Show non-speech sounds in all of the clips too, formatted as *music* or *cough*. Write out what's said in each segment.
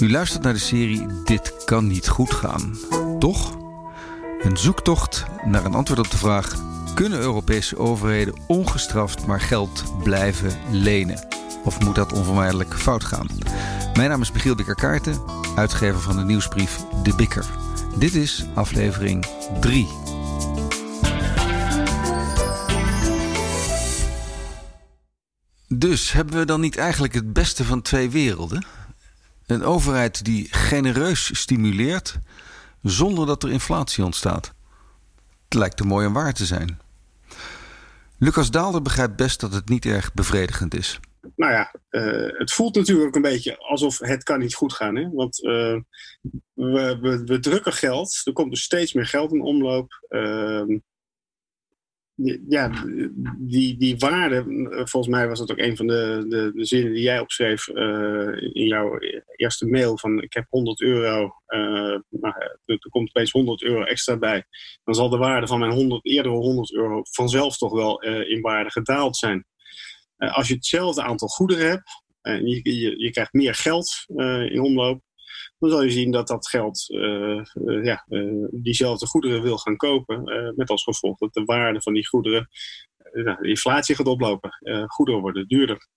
U luistert naar de serie Dit kan niet goed gaan. Toch? Een zoektocht naar een antwoord op de vraag: kunnen Europese overheden ongestraft maar geld blijven lenen? Of moet dat onvermijdelijk fout gaan? Mijn naam is Michiel Bikker-Kaarten, uitgever van de nieuwsbrief De Bikker. Dit is aflevering 3. Dus hebben we dan niet eigenlijk het beste van twee werelden? Een overheid die genereus stimuleert zonder dat er inflatie ontstaat. Het lijkt te mooi om waar te zijn. Lucas Daalder begrijpt best dat het niet erg bevredigend is. Nou ja, uh, het voelt natuurlijk een beetje alsof het kan niet goed gaan. Hè? Want we, we, we, drukken geld. Er komt dus steeds meer geld in omloop. Uh, ja, die, die waarde, volgens mij was dat ook een van de, de, zinnen die jij opschreef uh, in jouw eerste mail. Van ik heb 100 euro, uh, nou, er, komt opeens 100 euro extra bij. Dan zal de waarde van mijn 100, eerdere 100 euro vanzelf toch wel uh, in waarde gedaald zijn. als je hetzelfde aantal goederen hebt en je, je, je krijgt meer geld in omloop, dan zal je zien dat dat geld uh, uh, ja, uh, diezelfde goederen wil gaan kopen. met als gevolg dat de waarde van die goederen, de inflatie gaat oplopen. goederen worden duurder.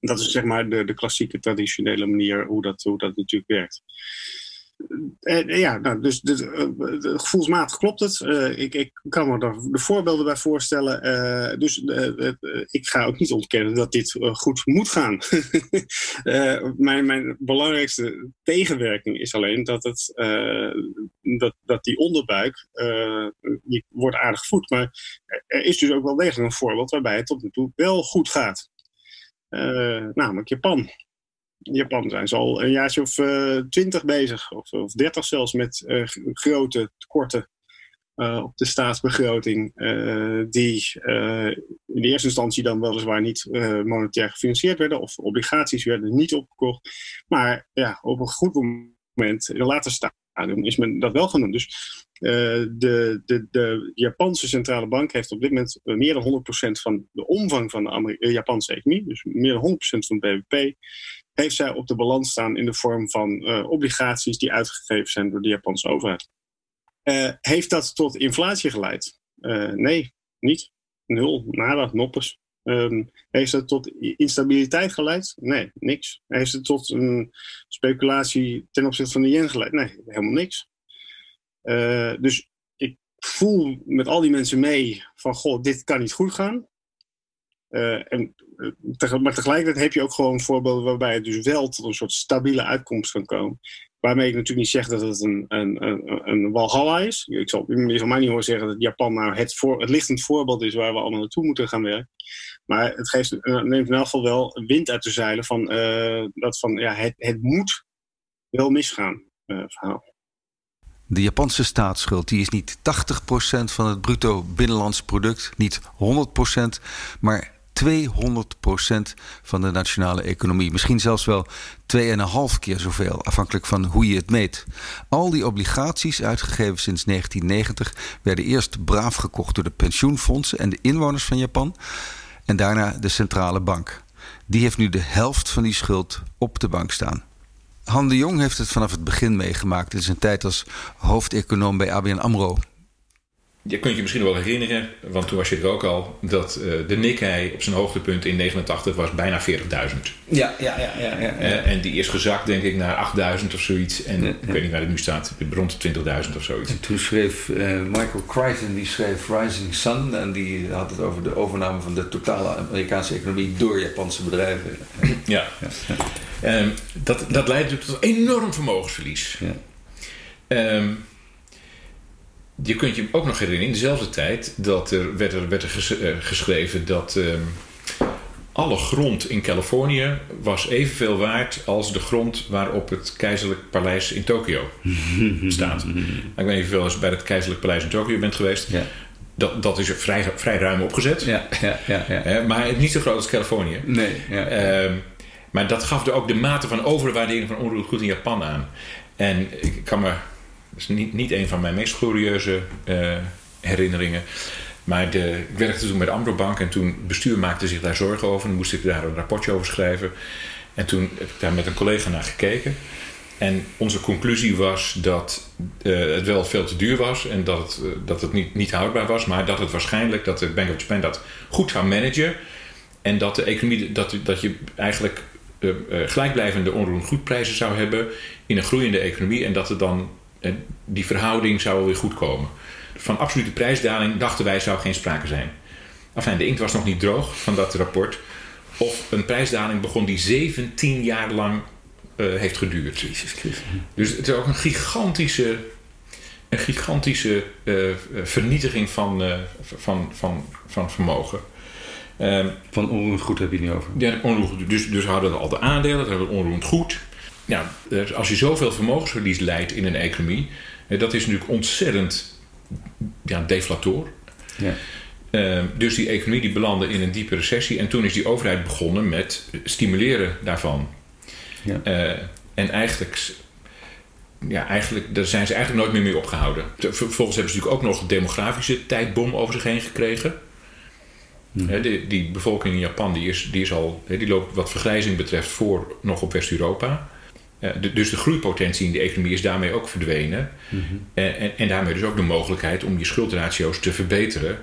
Dat is zeg maar de, de klassieke traditionele manier hoe dat, hoe dat natuurlijk werkt. En, ja, nou, dus, uh, gevoelsmatig klopt het. Ik, ik, kan me er de voorbeelden bij voorstellen. Dus ik ga ook niet ontkennen dat dit goed moet gaan. *laughs* mijn, mijn belangrijkste tegenwerking is alleen dat, het, dat, dat die onderbuik die wordt aardig gevoed. Maar er is dus ook wel degelijk een voorbeeld waarbij het tot nu toe wel goed gaat. namelijk Japan. Japan zijn ze al een jaartje of uh, twintig bezig, of, of dertig zelfs, met uh, grote tekorten uh, op de staatsbegroting, die in de eerste instantie dan weliswaar niet monetair gefinancierd werden, of obligaties werden niet opgekocht. Maar ja, op een goed moment, in een later stadium, is men dat wel gaan doen. Dus de, de, de Japanse centrale bank heeft op dit moment meer dan 100% van de omvang van de Japanse economie, dus meer dan 100% van het BBP, heeft zij op de balans staan in de vorm van uh, obligaties die uitgegeven zijn door de Japanse overheid. Uh, heeft dat tot inflatie geleid? Uh, nee, niet. Nul, nada, noppes. Um, heeft het tot instabiliteit geleid? Nee, niks. Heeft het tot een speculatie ten opzichte van de yen geleid? Nee, helemaal niks. dus ik voel met al die mensen mee van, goh, dit kan niet goed gaan. en maar tegelijkertijd heb je ook gewoon voorbeelden waarbij het dus wel tot een soort stabiele uitkomst kan komen. Waarmee ik natuurlijk niet zeg dat het een, een, een, een walhalla is. Ik zal, je zal mij niet horen zeggen dat Japan nou het, het lichtend voorbeeld is waar we allemaal naartoe moeten gaan werken. Maar het geeft, neemt in elk geval wel wind uit de zeilen van uh, dat van ja, het, het moet wel misgaan verhaal. De Japanse staatsschuld die is niet 80% van het bruto binnenlands product, niet 100%, maar 200% van de nationale economie. Misschien zelfs wel 2,5 keer zoveel, afhankelijk van hoe je het meet. Al die obligaties, uitgegeven sinds 1990, werden eerst braaf gekocht door de pensioenfondsen en de inwoners van Japan. En daarna de centrale bank. Die heeft nu de helft van die schuld op de bank staan. Han de Jong heeft het vanaf het begin meegemaakt in zijn tijd als hoofdeconoom bij ABN AMRO. Je kunt je misschien wel herinneren, want toen was je er ook al, dat uh, de Nikkei op zijn hoogtepunt in 89 was bijna 40.000. Ja, ja, ja. ja, ja, ja. Uh, en die is gezakt, denk ik, naar 8.000 of zoiets. En ja, ik weet niet waar het nu staat, rond de 20.000 of zoiets. En toen schreef uh, Michael Crichton, die schreef Rising Sun. En die had het over de overname van de totale Amerikaanse economie door Japanse bedrijven. ja. Um, dat, dat leidt natuurlijk tot enorm vermogensverlies. Ja. Um, je kunt je ook nog herinneren, in dezelfde tijd, dat er werd er, werd er eh, geschreven dat uh, alle grond in Californië was evenveel waard als de grond waarop het keizerlijk paleis in Tokio *laughs* staat. Ik weet niet of je eens bij het keizerlijk paleis in Tokio bent geweest. Ja. Dat, dat is vrij, vrij ruim opgezet. Ja, ja, ja, ja. maar niet zo groot als Californië. Nee. Ja, uh, maar dat gaf er ook de mate van overwaardering van onroerend goed in Japan aan. En ik kan me is niet, niet een van mijn meest glorieuze uh, herinneringen. Maar de, ik werkte toen bij de Ambrobank en toen bestuur maakte zich daar zorgen over. En moest ik daar een rapportje over schrijven. En toen heb ik daar met een collega naar gekeken. En onze conclusie was dat uh, het wel veel te duur was en dat het, uh, dat het niet, niet houdbaar was, maar dat het waarschijnlijk dat de Bank of Japan dat goed zou managen en dat de economie, dat, dat je eigenlijk gelijkblijvende onroerend goedprijzen zou hebben in een groeiende economie en dat er dan die verhouding zou weer goed komen. Van absolute prijsdaling dachten wij zou geen sprake zijn. Enfin, de inkt was nog niet droog van dat rapport. Of een prijsdaling begon die 17 jaar lang uh, heeft geduurd. Jezus Christus. Dus het is ook een gigantische, een gigantische uh, vernietiging van, uh, van, van, van vermogen. Um, van onroerend goed heb je het nu over? Ja, onroerend, dus, dus hadden we al de aandelen, dan hebben we onroerend goed. Ja, als je zoveel vermogensverlies leidt in een economie, dat is natuurlijk ontzettend ja, deflator. Ja. Uh, dus die economie die belandde in een diepe recessie. En toen is die overheid begonnen met stimuleren daarvan. Ja. Uh, en eigenlijk, ja, eigenlijk, daar zijn ze eigenlijk nooit meer mee opgehouden. Vervolgens hebben ze natuurlijk ook nog een demografische tijdbom over zich heen gekregen. Hmm. He, die, die, bevolking in Japan die is, die is al, he, die loopt wat vergrijzing betreft voor nog op West-Europa. De, dus de groeipotentie in de economie is daarmee ook verdwenen. Mm-hmm. En, en, en, daarmee dus ook de mogelijkheid om je schuldratio's te verbeteren.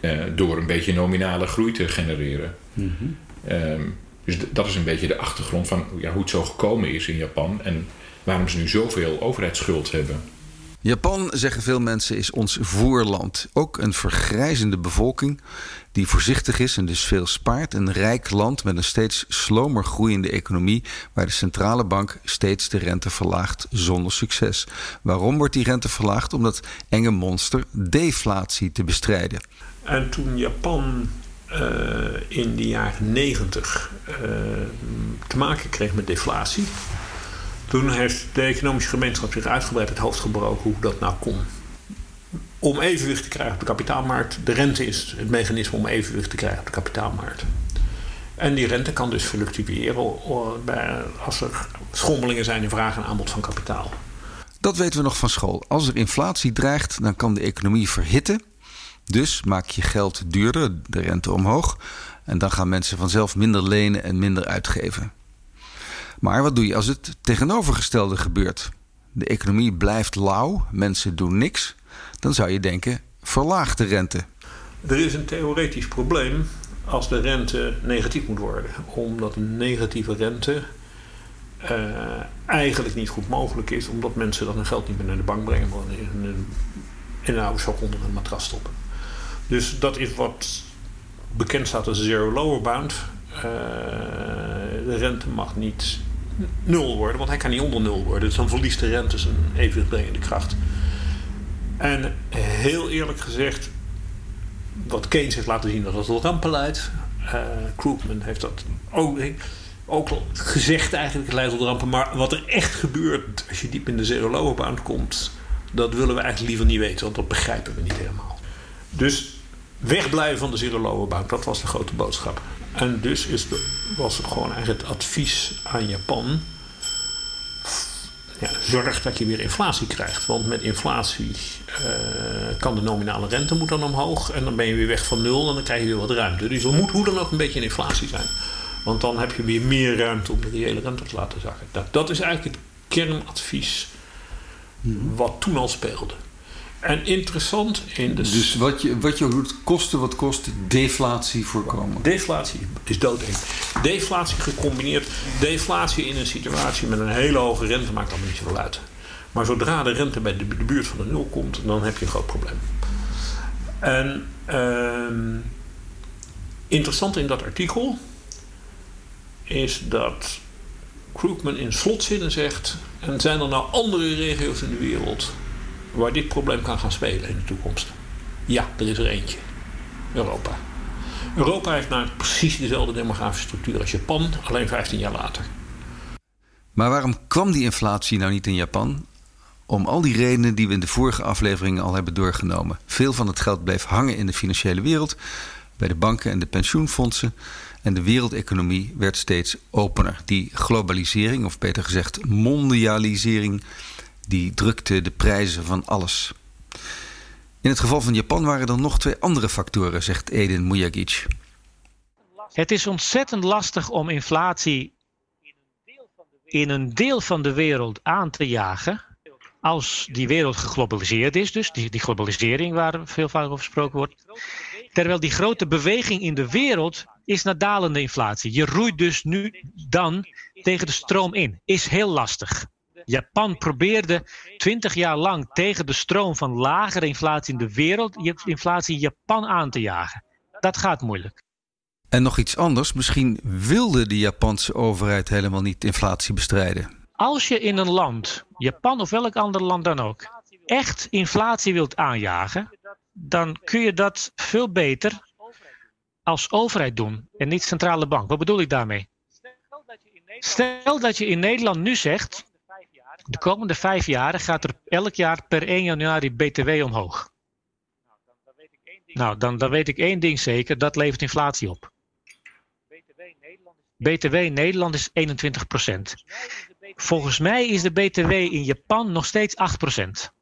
Uh, door een beetje nominale groei te genereren. Mm-hmm. Um, dus dat is een beetje de achtergrond van ja, hoe het zo gekomen is in Japan en waarom ze nu zoveel overheidsschuld hebben. Japan, zeggen veel mensen, is ons voerland. Ook een vergrijzende bevolking die voorzichtig is en dus veel spaart. Een rijk land met een steeds slomer groeiende economie... waar de centrale bank steeds de rente verlaagt zonder succes. Waarom wordt die rente verlaagd? Om dat enge monster deflatie te bestrijden. En toen Japan uh, in de jaren negentig uh, te maken kreeg met deflatie. Toen heeft de economische gemeenschap zich uitgebreid het hoofd gebroken hoe dat nou kon. Om evenwicht te krijgen op de kapitaalmarkt. De rente is het mechanisme om evenwicht te krijgen op de kapitaalmarkt. En die rente kan dus fluctueren als er schommelingen zijn in vraag en aanbod van kapitaal. Dat weten we nog van school. Als er inflatie dreigt, dan kan de economie verhitten. Dus maak je geld duurder, de rente omhoog. En dan gaan mensen vanzelf minder lenen en minder uitgeven. Maar wat doe je als het tegenovergestelde gebeurt? De economie blijft lauw, mensen doen niks. Dan zou je denken, verlaag de rente. Er is een theoretisch probleem als de rente negatief moet worden. Omdat een negatieve rente uh, eigenlijk niet goed mogelijk is. Omdat mensen dan hun geld niet meer naar de bank brengen. Maar in een, in een oude sok onder een matras stoppen. Dus dat is wat bekend staat als zero lower bound. Uh, de rente mag niet nul worden, want hij kan niet onder nul worden. Dus dan verliest de rente zijn evenwichtbrengende kracht. En heel eerlijk gezegd, wat Keynes heeft laten zien dat het tot rampen leidt. Uh, Krugman heeft dat ook, ook gezegd eigenlijk, het leidt tot rampen. Maar wat er echt gebeurt als je diep in de zero lower bound komt, dat willen we eigenlijk liever niet weten, want dat begrijpen we niet helemaal. Dus wegblijven van de zero lower bound, dat was de grote boodschap. En dus is de, was het gewoon eigenlijk het advies aan Japan. Ja, zorg dat je weer inflatie krijgt. Want met inflatie uh, kan de nominale rente moet dan omhoog. En dan ben je weer weg van nul en dan krijg je weer wat ruimte. Dus er moet hoe dan ook een beetje een inflatie zijn. Want dan heb je weer meer ruimte om de reële rente te laten zakken. Dat, dat is eigenlijk het kernadvies wat toen al speelde. En interessant in de... Dus wat je, wat je doet, kosten wat kost, deflatie voorkomen. Deflatie is doodeng. Deflatie gecombineerd. Deflatie in een situatie met een hele hoge rente maakt allemaal niet zoveel uit. Maar zodra de rente bij de, de buurt van de nul komt, dan heb je een groot probleem. En uh, interessant in dat artikel is dat Krugman in slotzinnen zegt... en zijn er nou andere regio's in de wereld waar dit probleem kan gaan spelen in de toekomst? Ja, er is er eentje. Europa. Europa heeft nou precies dezelfde demografische structuur als Japan, alleen 15 jaar later. Maar waarom kwam die inflatie nou niet in Japan? Om al die redenen die we in de vorige afleveringen al hebben doorgenomen. Veel van het geld bleef hangen in de financiële wereld, bij de banken en de pensioenfondsen. En de wereldeconomie werd steeds opener. Die globalisering, of beter gezegd mondialisering, die drukte de prijzen van alles. In het geval van Japan waren er nog twee andere factoren, zegt Edin Mujagic. Het is ontzettend lastig om inflatie in een deel van de in een deel van de wereld aan te jagen. Als die wereld geglobaliseerd is, dus die, die globalisering waar veel vaak over gesproken wordt. Terwijl die grote beweging in de wereld is naar dalende inflatie. Je roeit dus nu dan tegen de stroom in. Is heel lastig. Japan probeerde 20 jaar lang tegen de stroom van lagere inflatie in de wereld, inflatie in Japan aan te jagen. Dat gaat moeilijk. En nog iets anders, misschien wilde de Japanse overheid helemaal niet inflatie bestrijden. Als je in een land, Japan of welk ander land dan ook, echt inflatie wilt aanjagen, dan kun je dat veel beter als overheid doen en niet centrale bank. Wat bedoel ik daarmee? Stel dat je in Nederland nu zegt, de komende vijf jaar gaat er elk jaar per 1 januari BTW omhoog. Nou, dan, dan weet ik één ding zeker, dat levert inflatie op. BTW in Nederland is 21%. Volgens mij is de BTW in Japan nog steeds 8%.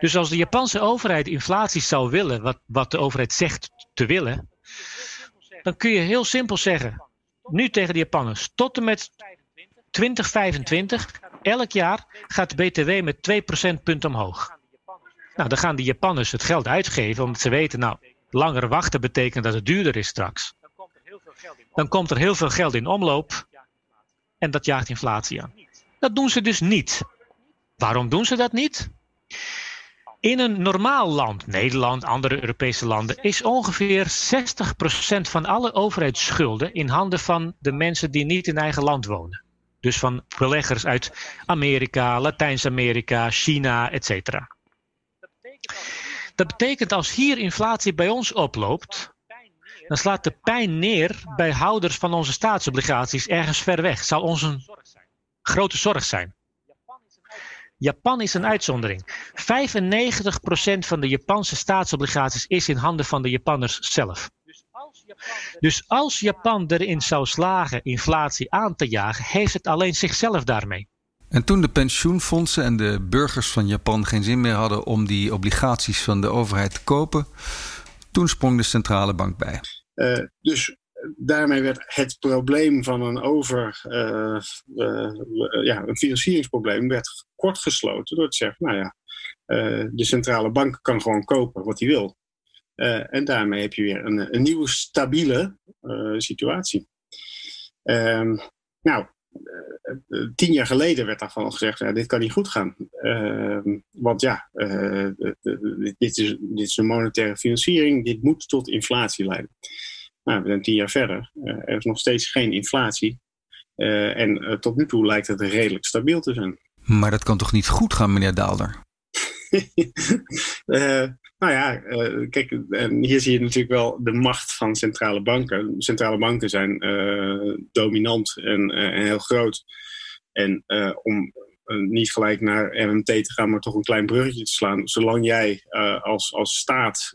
Dus als de Japanse overheid inflatie zou willen, wat, wat de overheid zegt te willen, dan kun je heel simpel zeggen, nu tegen de Japanners, tot en met 2025, elk jaar gaat de BTW met 2 procentpunten omhoog. Nou, dan gaan de Japanners het geld uitgeven, omdat ze weten, nou, langer wachten betekent dat het duurder is straks. Dan komt er heel veel geld in omloop en dat jaagt inflatie aan. Dat doen ze dus niet. Waarom doen ze dat niet? In een normaal land, Nederland, andere Europese landen, is ongeveer 60% van alle overheidsschulden in handen van de mensen die niet in eigen land wonen. Dus van beleggers uit Amerika, Latijns-Amerika, China, etc. Dat betekent als hier inflatie bij ons oploopt, dan slaat de pijn neer bij houders van onze staatsobligaties ergens ver weg. Zal ons een grote zorg zijn. Japan is een uitzondering. 95% van de Japanse staatsobligaties is in handen van de Japanners zelf. Dus als Japan erin zou slagen inflatie aan te jagen, heeft het alleen zichzelf daarmee. En toen de pensioenfondsen en de burgers van Japan geen zin meer hadden om die obligaties van de overheid te kopen, toen sprong de centrale bank bij. Uh, dus daarmee werd het probleem van een over, uh, uh, ja, een financieringsprobleem werd kortgesloten door te zeggen, nou ja, de centrale bank kan gewoon kopen wat hij wil. En daarmee heb je weer een, een nieuwe stabiele situatie. Ehm, nou, tien jaar geleden werd daarvan gezegd, ja, dit kan niet goed gaan. Ehm, want ja, dit, is, dit is een monetaire financiering, dit moet tot inflatie leiden. Nou, we zijn tien jaar verder. Uh, er is nog steeds geen inflatie. Uh, en uh, tot nu toe lijkt het redelijk stabiel te zijn. Maar dat kan toch niet goed gaan, meneer Daalder? *laughs* nou ja, kijk, en hier zie je natuurlijk wel de macht van centrale banken. Centrale banken zijn dominant en, en, heel groot. En om niet gelijk naar RMT te gaan, maar toch een klein bruggetje te slaan. Zolang jij als, als staat,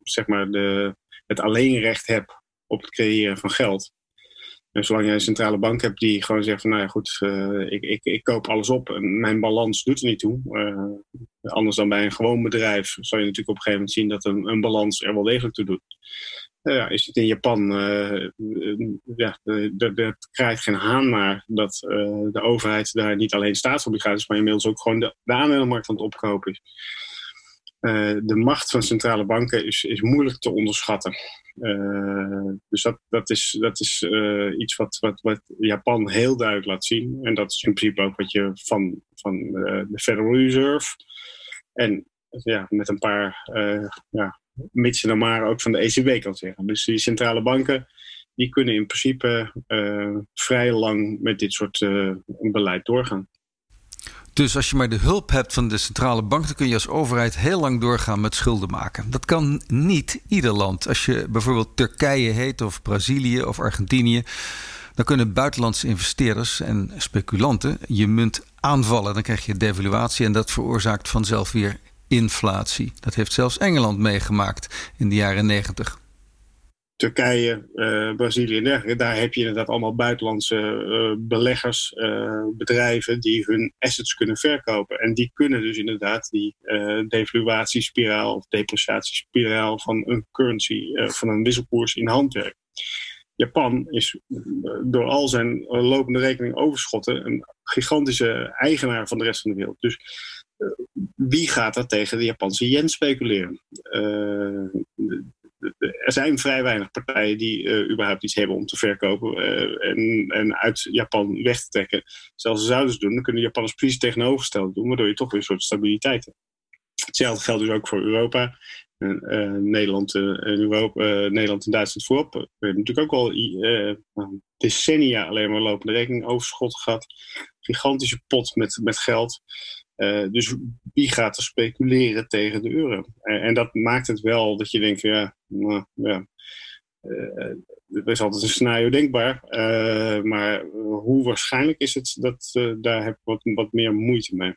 zeg maar, de, het alleenrecht hebt op het creëren van geld. En zolang je een centrale bank hebt die gewoon zegt van nou ja goed, uh, ik, ik, ik koop alles op en mijn balans doet er niet toe. Uh, anders dan bij een gewoon bedrijf zal je natuurlijk op een gegeven moment zien dat een, een balans er wel degelijk toe doet. Uh, ja, is het in Japan, ja, er krijgt geen haan naar dat de overheid daar niet alleen staatsobligaties, maar inmiddels ook gewoon de, de aandelenmarkt aan het opkopen is. Uh, de macht van centrale banken is, is moeilijk te onderschatten. Uh, dus dat, dat is, dat is uh, iets wat, wat, wat Japan heel duidelijk laat zien. En dat is in principe ook wat je van, van de Federal Reserve en ja, met een paar ja, mits en maar ook van de ECB kan zeggen. Dus die centrale banken die kunnen in principe vrij lang met dit soort beleid doorgaan. Dus als je maar de hulp hebt van de centrale bank, dan kun je als overheid heel lang doorgaan met schulden maken. Dat kan niet ieder land. Als je bijvoorbeeld Turkije heet, of Brazilië of Argentinië, dan kunnen buitenlandse investeerders en speculanten je munt aanvallen. Dan krijg je devaluatie en dat veroorzaakt vanzelf weer inflatie. Dat heeft zelfs Engeland meegemaakt in de jaren negentig. Turkije, uh, Brazilië en dergelijke. Daar heb je inderdaad allemaal buitenlandse uh, beleggers, uh, bedrijven die hun assets kunnen verkopen. En die kunnen dus inderdaad die devaluatiespiraal of depreciatiespiraal van een currency, van een wisselkoers in hand werken. Japan is door al zijn lopende rekening overschotten een gigantische eigenaar van de rest van de wereld. Dus wie gaat er tegen de Japanse yen speculeren? Er zijn vrij weinig partijen die uh, überhaupt iets hebben om te verkopen uh, en, en, uit Japan weg te trekken. Zelfs als ze zouden ze doen, dan kunnen Japanners precies tegenovergesteld doen, waardoor je toch weer een soort stabiliteit hebt. Hetzelfde geldt dus ook voor Europa. Uh, Nederland, en Europa, Nederland en Duitsland voorop. We hebben natuurlijk ook al decennia alleen maar lopende rekening overschot gehad. Gigantische pot met, met geld. Uh, dus wie gaat er speculeren tegen de euro? En dat maakt het wel dat je denkt, ja, nou, ja uh, er is altijd een scenario denkbaar. maar hoe waarschijnlijk is het, dat, daar heb ik wat, wat meer moeite mee.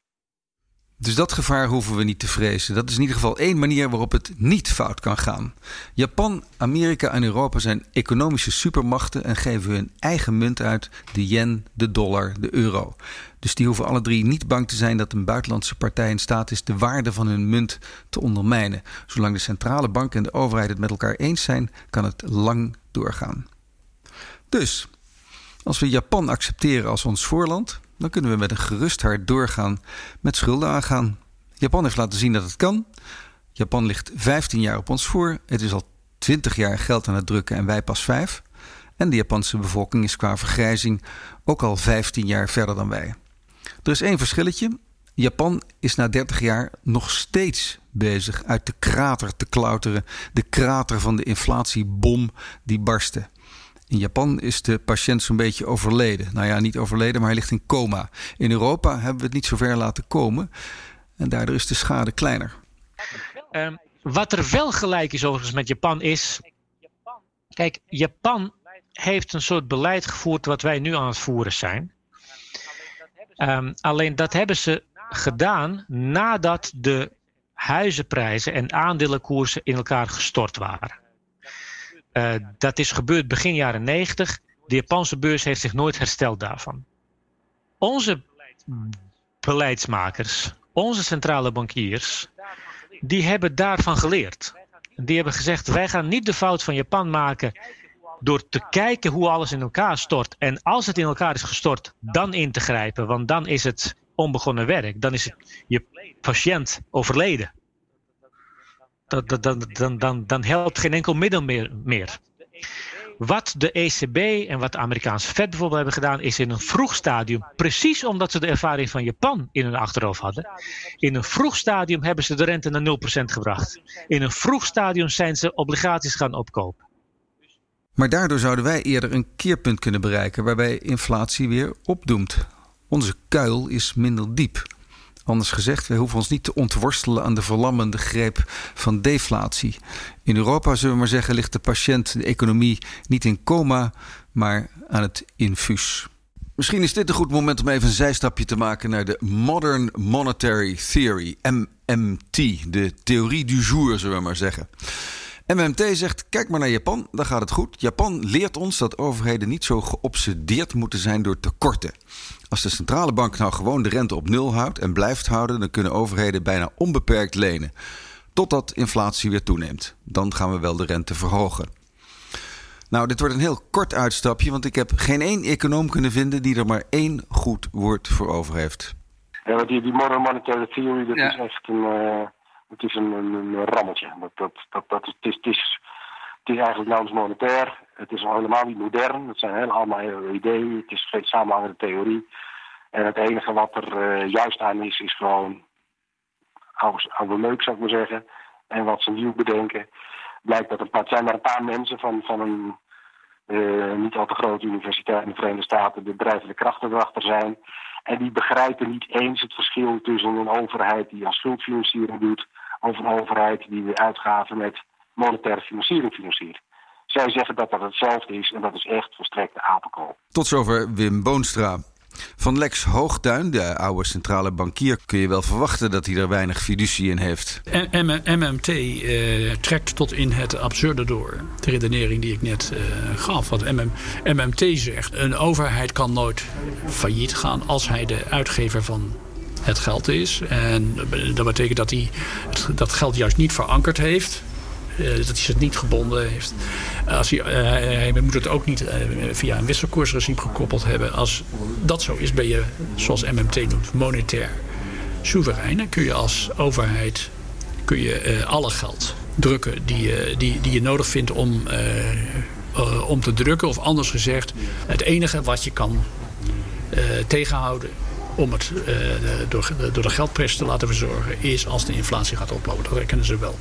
Dus dat gevaar hoeven we niet te vrezen. Dat is in ieder geval één manier waarop het niet fout kan gaan. Japan, Amerika en Europa zijn economische supermachten en geven hun eigen munt uit: de yen, de dollar, de euro. Dus die hoeven alle drie niet bang te zijn dat een buitenlandse partij in staat is de waarde van hun munt te ondermijnen. Zolang de centrale bank en de overheid het met elkaar eens zijn, kan het lang doorgaan. Dus, als we Japan accepteren als ons voorland, dan kunnen we met een gerust hart doorgaan met schulden aangaan. Japan heeft laten zien dat het kan. Japan ligt 15 jaar op ons voor. Het is al 20 jaar geld aan het drukken en wij pas 5. En de Japanse bevolking is qua vergrijzing ook al 15 jaar verder dan wij. Er is één verschilletje. Japan is na 30 jaar nog steeds bezig uit de krater te klauteren. De krater van de inflatiebom die barstte. In Japan is de patiënt zo'n beetje overleden. Nou ja, niet overleden, maar hij ligt in coma. In Europa hebben we het niet zo ver laten komen. En daardoor is de schade kleiner. Um, wat er wel gelijk is overigens met Japan is. Kijk, Japan heeft een soort beleid gevoerd wat wij nu aan het voeren zijn. Um, alleen dat hebben ze gedaan nadat de huizenprijzen en aandelenkoersen in elkaar gestort waren. Uh, dat is gebeurd begin jaren 90. De Japanse beurs heeft zich nooit hersteld daarvan. Onze beleidsmakers, onze centrale bankiers, die hebben daarvan geleerd. Die hebben gezegd: wij gaan niet de fout van Japan maken door te kijken hoe alles in elkaar stort. En als het in elkaar is gestort, dan in te grijpen, want dan is het onbegonnen werk. Dan is het je patiënt overleden dan, dan, dan, dan, helpt geen enkel middel meer, meer. Wat de ECB en wat de Amerikaanse Fed bijvoorbeeld hebben gedaan, is in een vroeg stadium, precies omdat ze de ervaring van Japan in hun achterhoofd hadden, in een vroeg stadium hebben ze de rente naar 0% gebracht. In een vroeg stadium zijn ze obligaties gaan opkopen. Maar daardoor zouden wij eerder een keerpunt kunnen bereiken waarbij inflatie weer opdoemt. Onze kuil is minder diep. Anders gezegd, we hoeven ons niet te ontworstelen aan de verlammende greep van deflatie. In Europa, zullen we maar zeggen, ligt de patiënt, de economie, niet in coma, maar aan het infuus. Misschien is dit een goed moment om even een zijstapje te maken naar de Modern Monetary Theory, MMT, de theorie du jour, zullen we maar zeggen. MMT zegt: kijk maar naar Japan, daar gaat het goed. Japan leert ons dat overheden niet zo geobsedeerd moeten zijn door tekorten. Als de centrale bank nou gewoon de rente op nul houdt en blijft houden, dan kunnen overheden bijna onbeperkt lenen. Totdat inflatie weer toeneemt. Dan gaan we wel de rente verhogen. Nou, dit wordt een heel kort uitstapje, want ik heb geen één econoom kunnen vinden die er maar één goed woord voor over heeft. Ja, die, die modern monetary theory, dat is echt een, uh, het is een, een, een rammeltje. Dat, het, is, het, is, eigenlijk nauwelijks monetair. Het is helemaal niet modern. Het zijn allemaal ideeën. Het is geen samenhangende theorie. En het enige wat er uh, juist aan is, is gewoon oude, oude leuk, zou ik maar zeggen. En wat ze nieuw bedenken. Blijkt dat een paar, het zijn maar een paar mensen van, van een uh, niet al te grote universiteit in de Verenigde Staten, de bedrijven de krachten erachter zijn. En die begrijpen niet eens het verschil tussen een overheid die aan schuldfinanciering doet, of een overheid die de uitgaven met monetaire financiering financiert. Zij zeggen dat dat hetzelfde is en dat is echt volstrekte apenkool. Tot zover Wim Boonstra. Van Lex Hoogduin, de oude centrale bankier, kun je wel verwachten dat hij er weinig fiducie in heeft. MMT eh, trekt tot in het absurde door. De redenering die ik net eh, gaf. Wat MM, MMT zegt: een overheid kan nooit failliet gaan als hij de uitgever van het geld is. En dat betekent dat hij dat geld juist niet verankerd heeft. Uh, dat hij het niet gebonden heeft. Als je, uh, je moet het ook niet via een wisselkoersregime gekoppeld hebben. Als dat zo is, ben je, zoals MMT noemt, monetair soeverein. Dan kun je als overheid kun je, alle geld drukken die, die, die je nodig vindt om, om te drukken. Of anders gezegd, het enige wat je kan tegenhouden om het uh, door, door de geldpres te laten verzorgen, is als de inflatie gaat oplopen. Dat herkennen ze wel.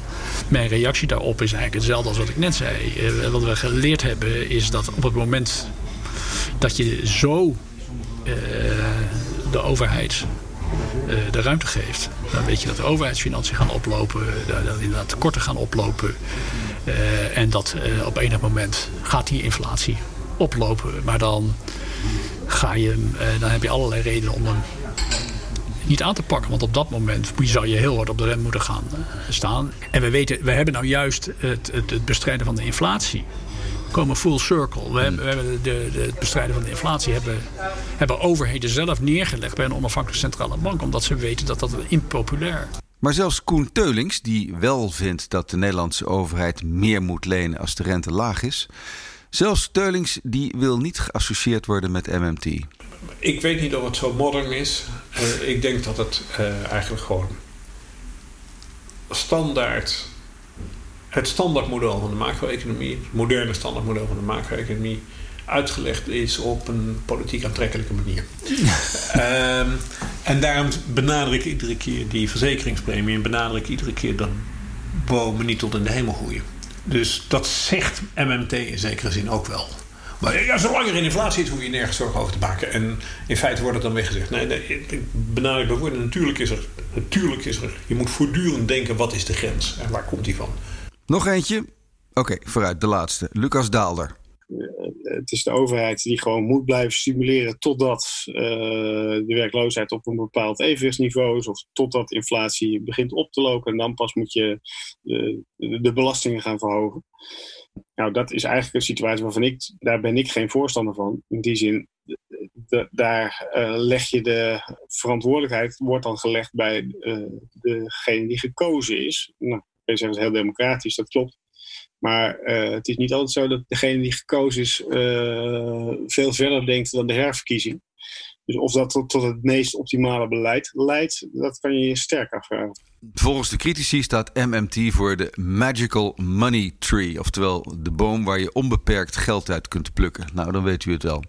Mijn reactie daarop is eigenlijk hetzelfde als wat ik net zei. Uh, wat we geleerd hebben is dat op het moment dat je zo uh, de overheid de ruimte geeft, dan weet je dat de overheidsfinanciën gaan oplopen, dat inderdaad tekorten gaan oplopen. en dat op enig moment gaat die inflatie oplopen. Maar dan ga je, uh, dan heb je allerlei redenen om hem niet aan te pakken. Want op dat moment zou je heel hard op de rem moeten gaan uh, staan. En we weten, we hebben nou juist het, het, het bestrijden van de inflatie komen full circle. We hebben, we hebben de, de, het bestrijden van de inflatie hebben, hebben overheden zelf neergelegd bij een onafhankelijke centrale bank. Omdat ze weten dat dat impopulair maar zelfs Koen Teulings, die wel vindt dat de Nederlandse overheid meer moet lenen als de rente laag is, Zelfs Teulings die wil niet geassocieerd worden met MMT. Ik weet niet of het zo modern is. Uh, ik denk dat het uh, eigenlijk gewoon standaard, het standaardmodel van de macro-economie, het moderne standaardmodel van de macro-economie, uitgelegd is op een politiek aantrekkelijke manier. um, *laughs* en daarom benadruk ik iedere keer die verzekeringspremie en benadruk ik iedere keer dat bomen niet tot in de hemel groeien. Dus dat zegt MMT in zekere zin ook wel. Maar ja, zolang er in inflatie is, hoef je nergens zorgen over te maken. En in feite wordt het dan weer gezegd. Nee, nee ik benadruk bijvoorbeeld, natuurlijk is er, natuurlijk is er. Je moet voortdurend denken, wat is de grens en waar komt die van? Nog eentje. Oké, vooruit, de laatste. Lucas Daalder. Eh, het is de overheid die gewoon moet blijven stimuleren totdat uh, de werkloosheid op een bepaald evenwichtsniveau is, of totdat inflatie begint op te lopen. En dan pas moet je de, de belastingen gaan verhogen. Nou, dat is eigenlijk een situatie waarvan ik, daar ben ik geen voorstander van. In die zin, daar uh, leg je de verantwoordelijkheid, wordt dan gelegd bij degene die gekozen is. Nou, je heel democratisch, dat klopt. Maar uh, het is niet altijd zo dat degene die gekozen is uh, veel verder denkt dan de herverkiezing. Dus of dat tot, tot, het meest optimale beleid leidt, dat kan je je sterk afvragen. Volgens de critici staat MMT voor de Magical Money Tree. Oftewel de boom waar je onbeperkt geld uit kunt plukken. Nou, dan weet u het wel.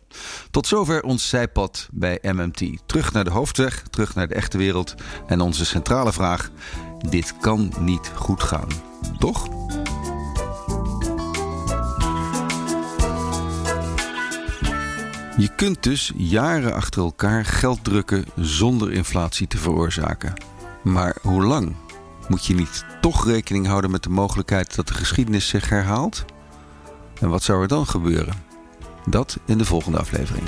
Tot zover ons zijpad bij MMT. Terug naar de hoofdweg, terug naar de echte wereld. En onze centrale vraag: dit kan niet goed gaan. Toch? Je kunt dus jaren achter elkaar geld drukken zonder inflatie te veroorzaken. Maar hoe lang? Moet je niet toch rekening houden met de mogelijkheid dat de geschiedenis zich herhaalt? En wat zou er dan gebeuren? Dat in de volgende aflevering.